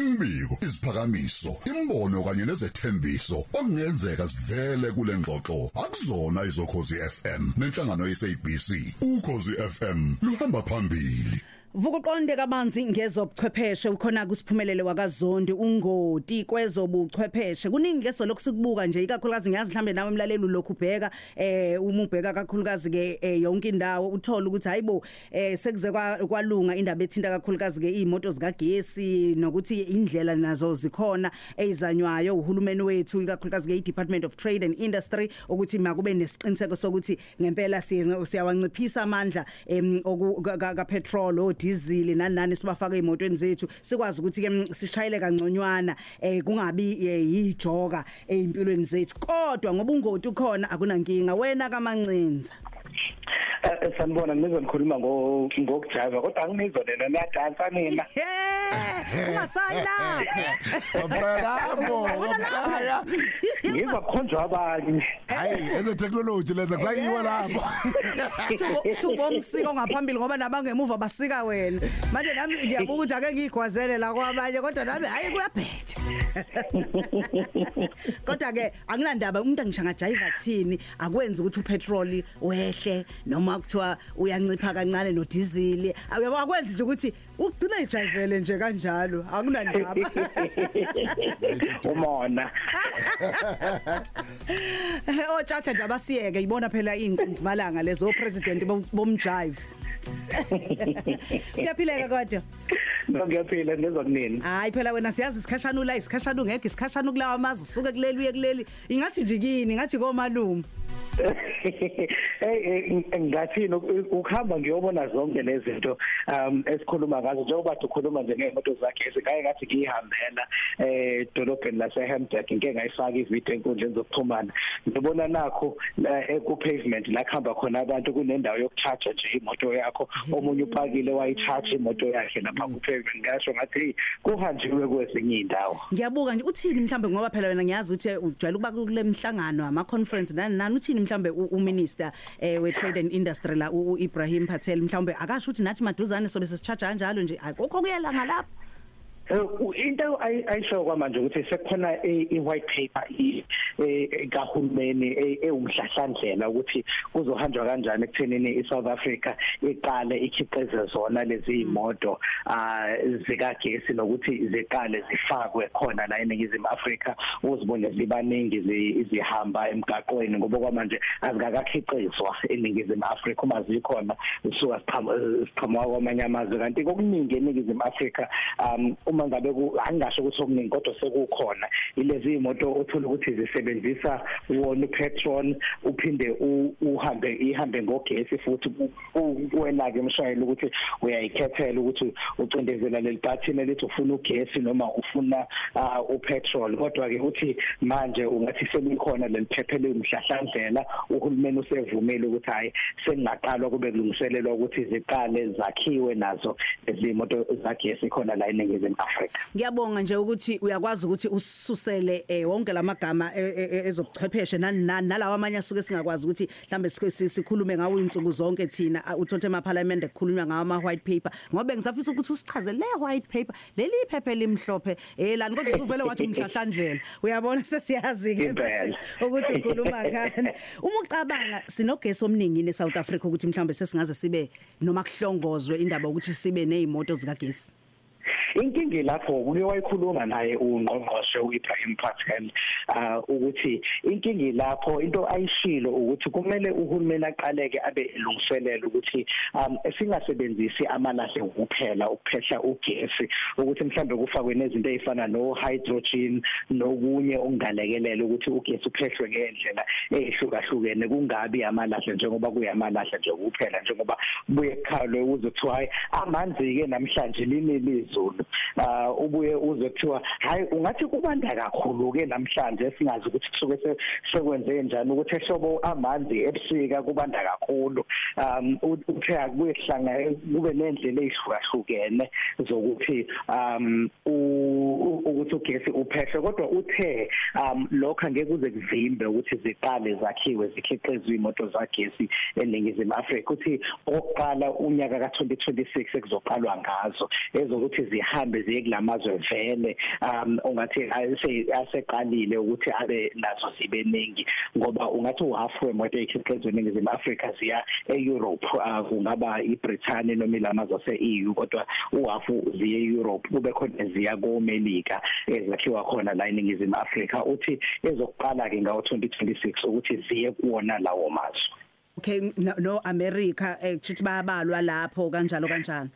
imbiko isiphakamiso imbono kanye nezethembiso okungenzeka sivele kule ngxoxo. Akuzona izokhozi FM nenhlangano yesabc ukhozi FM luhamba phambili. Vukuqonde kabanzi ngezobuchwepheshe ukhona kusiphumelele wakaZondi ungoti kwezobuchwepheshe. Kuningi leso lokusibuka nje ikakhulukazi ngiyazi mhlambe nawe emlaleli lokhu ubheka eh uma ubheka kakhulukazi ke eh, yonke indawo uthola ukuthi hayibo eh sekuze kwalunga indaba ethinta kakhulukazi ke izimoto zikagesi nokuthi indlela nazo zikhona ezanywayo uhulumeni wethu ikakhulukazi ke iDepartment of Trade and Industry ukuthi makube nesiqiniseko sokuthi ngempela siyawanciphisa amandla em ka petrol diesel nani nani sibafaka emotweni zethu sikwazi ukuthi ke sishayele kangconywana eh kungabi yijoka eimpilweni zethu. Kodwa ngoba ungoti ukhona akunankinga wena kamancinza Eh, sanibona nizonikhuluma ngokujayiva kodwa angimizwa nina. Niyadansa nina ungasala Waphelamo waphaya ngizwa kukhonjwa abanye. Hayi eze technology leza kusayiwa lapho. Thubo umsiko ngaphambili ngoba nabangemuva basika wena. Manje nami ngiyabuka ukuthi ake ngigwazele la kwabanye kodwa nami hayi kuyabhetha kodwa ke anginandaba umuntu angishanga jive thini? Akwenzi ukuthi upetrol wehle noma kuthiwa uyancipha kancane no diesel uyabona akwenzi nje ukuthi ugcina ijayivele nje kanjalo akunandaba. Umona. Oh chatha nje abasiyeke ibona phela inkunzi malanga lezo president bomjive. Uyaphileka kodwa? Ngiyaphila ngezwa kunini. Hayi phela wena siyazi isikhashana ula isikhashana ungeke isikhashana kulawa amazwe usuke kuleli uye kuleli. Ingathi nje kini ngathi komalume. hey ngathini ukuhamba ngiyobona zonke lezi zinto um esikhuluma ngazo. Njengoba ukhuluma nje ngemoto zakhe esikaye ngathi ngihambela eh dolobheni laseHamburg ngeke ngayifaka ivideo enkundleni zokuxhumana. Ngibona nakho ku pavement la khamba khona abantu kunendawo yokucharge nje imoto yakho. Omunye upakile wayicharge imoto yakhe lapha ku pavement ngasho ngathi kuhanjiwe kwezinye indawo ngiyabuka nje. Uthini mhlambe ngoba phela wena ngiyazi ukuthi ujwayele ukuba kule mhlangano ama conference nani nani? Uthini mhlambe uminister eh we trade and industry la uIbrahim Patel mhlambe akasho ukuthi nathi maduzane sobe sesicharge kanjalo nje akukho kuyela ngalapha. Into ayisho kwamanje ukuthi sekukhona i-white paper kahulumeni ewumhlahlandlela ukuthi kuzohanjwa kanjani ekuthenini iSouth Africa iqale ikhiqize zona lezi imoto zikagesi nokuthi ziqale zifakwe khona la eNingizimu Afrika uzibone zibaningi zihamba emgaqweni ngoba kwamanje azikakhiqizwa eNingizimu Afrika uma zikhona zisuka siqhamuka kwamanye amazwe. Kanti kokuningi eNingizimu Afrika um uma ngabe angisho ukuthi okuningi kodwa sekukhona ilezi imoto othola ukuthi zisebenzisa wona petrol uphinde uhambe ihambe ngogesi futhi wena ke mshayeli ukuthi uyayikhethela ukuthi ucindezela leli button elithi ufuna ugesi noma ufuna upetrol kodwa ke uthi manje ungathi selikhona leliphephe lemhlahlandlela uhulumeni usevumile ukuthi hayi sengaqalwa kube kulungiselelwa ukuthi ziqale zakhiwe nazo izimoto zagesi khona la eNingizimu Afrika. Ngiyabonga nje ukuthi uyakwazi ukuthi ususele eh wonke lamagama ezobuchwepheshe nani nani nalawa amanye asuke singakwazi ukuthi mhlambe sikhulume ngawo insuku zonke thina uthothe emaparliament ekukhulunywa ngawo ama white paper. Ngoba ngisafisa ukuthi usichaze le white paper leli iphephe limhlophe eh lani kodwa usuvele wathi umhlahlandlela. Uyabona sesiyazi ke ukuthi ukhuluma ngani. Uma ucabanga sinogesi omningi ne South Africa ukuthi mhlambe sesingaze sibe noma kuhlongozwe indaba ukuthi sibe nezimoto zikagesi? Inkingi lapho kuke wayikhuluma naye ungqongqoshe uIbrahim Patel uh ukuthi inkingi lapho into ayishilo ukuthi kumele uhulumeni aqaleke abe elungiselela ukuthi um singasebenzisi amalahle kuphela ukuphehla ugesi ukuthi mhlambe kufakwe nezinto ezifana no hydrogen nokunye okungalekelela ukuthi ugesi uphehlwe ngendlela ehlukahlukene kungabi amalahle njengoba kuyamalahle nje kuphela njengoba buye khalwe uzothiwa amanzi ke namhlanje linelizulu uh ubuye uze kuthiwa hayi ungathi kubanda kakhulu ke namhlanje singazi ukuthi kusuke sekwenze njani ukuthi ehlobo amanzi ebusika kubanda kakhulu. Um uthe akubuye kuhlanga kube nendlela ezihlukahlukene zokuthi um ukuthi ugesi uphehle kodwa uthe um lokho angeke kuze kuvimbe ukuthi ziqale zakhiwe zikhiqizwe imoto zagesi eningizimu Afrika. Uthi oqala unyaka ka2026 ekuzoqalwa ngazo ezokuthi zihambe ziye kulamazwe vele um ungathi aseqalile ukuthi abe nazo zibe ningi ngoba ungathi uhalf wemoto ekhiqizwe eningizimu Afrika ziya eEurope uh, kungaba iBritain noma ilamazwe ase-EU kodwa uhafu ziye eEurope. Kube khona ziya komelika ezakhiwa khona la eningizimu Afrika uthi ezokuqala ke ngawo 2026 ukuthi ziye kuwona lawo mazwe. Okay no, no America eh kuthi bayabalwa lapho kanjalo kanjalo.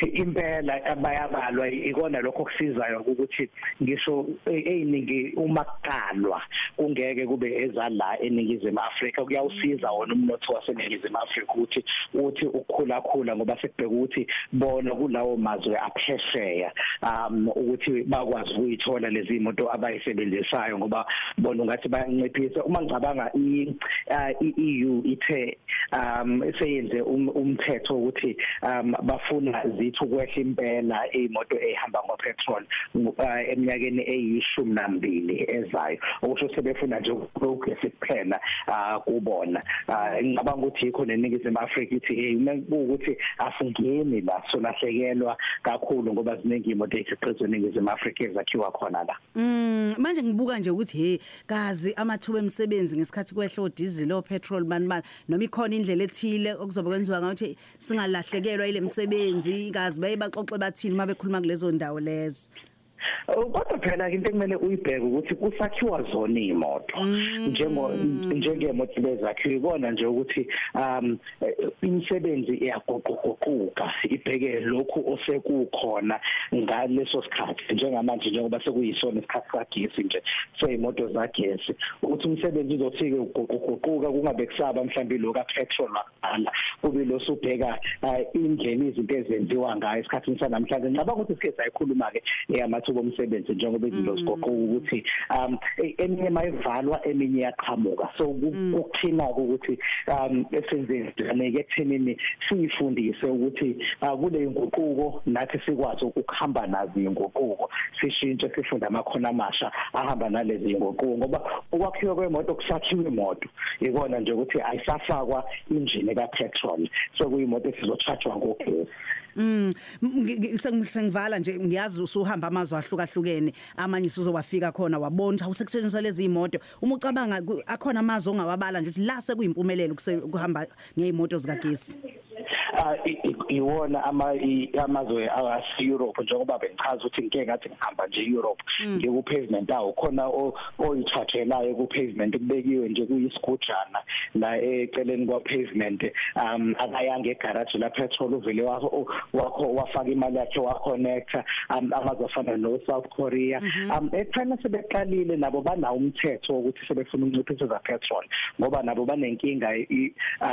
Impela bayabalwa ikona lokho kusizayo ukuthi ngisho eyiningi uma kuqalwa kungeke kube ezala eningizimu Afrika kuyawusiza wona umnotho waseningizimu Afrika ukuthi uthi ukukhula khula ngoba sekubheka ukuthi bona kulawo mazwe aphesheya um ukuthi bakwazi ukuyithola lezi imoto abayisebenzisayo ngoba bona ungathi bayanciphisa. Uma ngicabanga i-EU ithe um seyenze umthetho ukuthi um bafuna zithi ukwehla impela imoto ehamba ngopetrol eminyakeni eyishumi nambili ezayo. Okusho sebefuna nje ukugesi kuphela kubona. Ngicabanga ukuthi yikho neningizimu Afrika ithi hey ukuthi asingeni la solahlekelwa kakhulu ngoba ziningi imoto ezikhiqizwe eningizimu Afrika ezakhiwa khona la. Mm manje ngibuka nje ukuthi hey kazi amathuba emisebenzi ngesikhathi kwehlo diesel o petrol mani mani noma ikhona indlela ethile okuzobe kwenziwa ngathi singalahlekelwa ile misebenzi. Kazi baye baxoxe bathini uma bekhuluma kulezo ndawo lezo. Kodwa phela into ekumele uyibheke ukuthi kusakhiwa zona imoto njengo njengemoto lezakhiwe ikona nje ukuthi um imisebenzi iyaguquguquka ibheke lokhu osekukhona ngaleso sikhathi. Njengamanje njengoba sekuyisona isikhathi sagesi nje seyimoto zagesi ukuthi umsebenzi uzothike uguquguquka kungabe kusaba mhlawumbe lo ka petrol waqala kube lo subheka indlela izinto ezenziwa ngayo esikhathini sanamhlanje. Ngicabanga ukuthi sike sayikhuluma ke eyamathuba omsebenzi njengoba izinto zigoqoka ukuthi um eminye mayivalwa eminye yaqhamuka. So ukuthina ukuthi um esenzeni ke ekuthenini siyifundise ukuthi kule inguquko nathi sikwazi ukuhamba nazo inguquko sishintshe sifunde amakhono amasha ahamba nalezi inguquko ngoba ukwakhiwa kwemoto kusakhiwa imoto. Ikona nje ukuthi ayisafakwa injini ka petrol so kuyimoto esizochargewa ngogesi. Mm. Sengivala nje ngiyazi usuhamba amazwe ahlukahlukene. Amanye sizowafika khona wabona awusekusentshenziswa lezi imoto uma ucabanga akhona amazwe ongawabala nje ukuthi la sekuyimpumelelo ukuhamba ngeimoto zikagesi. Iwona ama amazwe ase Europe njengoba bengichaza ukuthi ngeke ngathi ngihamba nje Europe ngiye ku pavement awu khona oyithathelayo ku pavement kubekiwe nje kuyisigujana la eceleni kwa pavement um akayanga egarage la petrol uvele wakho wakho wafaka imali yakhe wa connect amazwe afana no South Korea um eChina sebeqalile nabo banawo umthetho ukuthi sebefuna unciphisa za petrol ngoba nabo banenkinga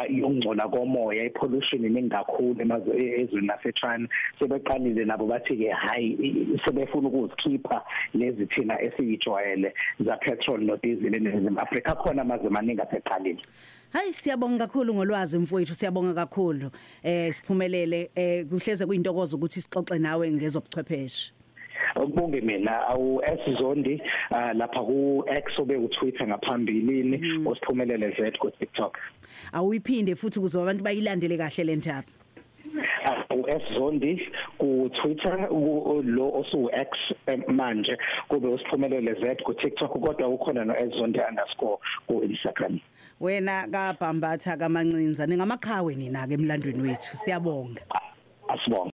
yokungcola komoya i-pollution iningi kakhulu emazweni ezweni laseChina sebeqalile nabo bathi ke hayi sebefuna ukuzikhipha lezi thina esiyijwayele za petrol no diesel eNingizimu Afrika. Khona amazwe amaningi aseqalile. Hayi siyabonga kakhulu ngolwazi mfowethu siyabonga kakhulu. Eh siphumelele eh kuhleze kuyintokozo ukuthi sixoxe nawe ngezobuchwepheshe. Ukubonge mina awu S Zondi lapha ku X obe u Twitter ngaphambilini osiphumelele Z ku TikTok awuyiphinde futhi ukuze abantu bayilandele kahle le ndaba u S Zondi ku Twitter lo osu X manje kube usiphumelele Z ku TikTok kodwa ukhona no S Zondi underscore ku Instagram. Wena kabhambatha kamancinza ningamaqhawe nina ke emlandweni wethu siyabonga. Asibonga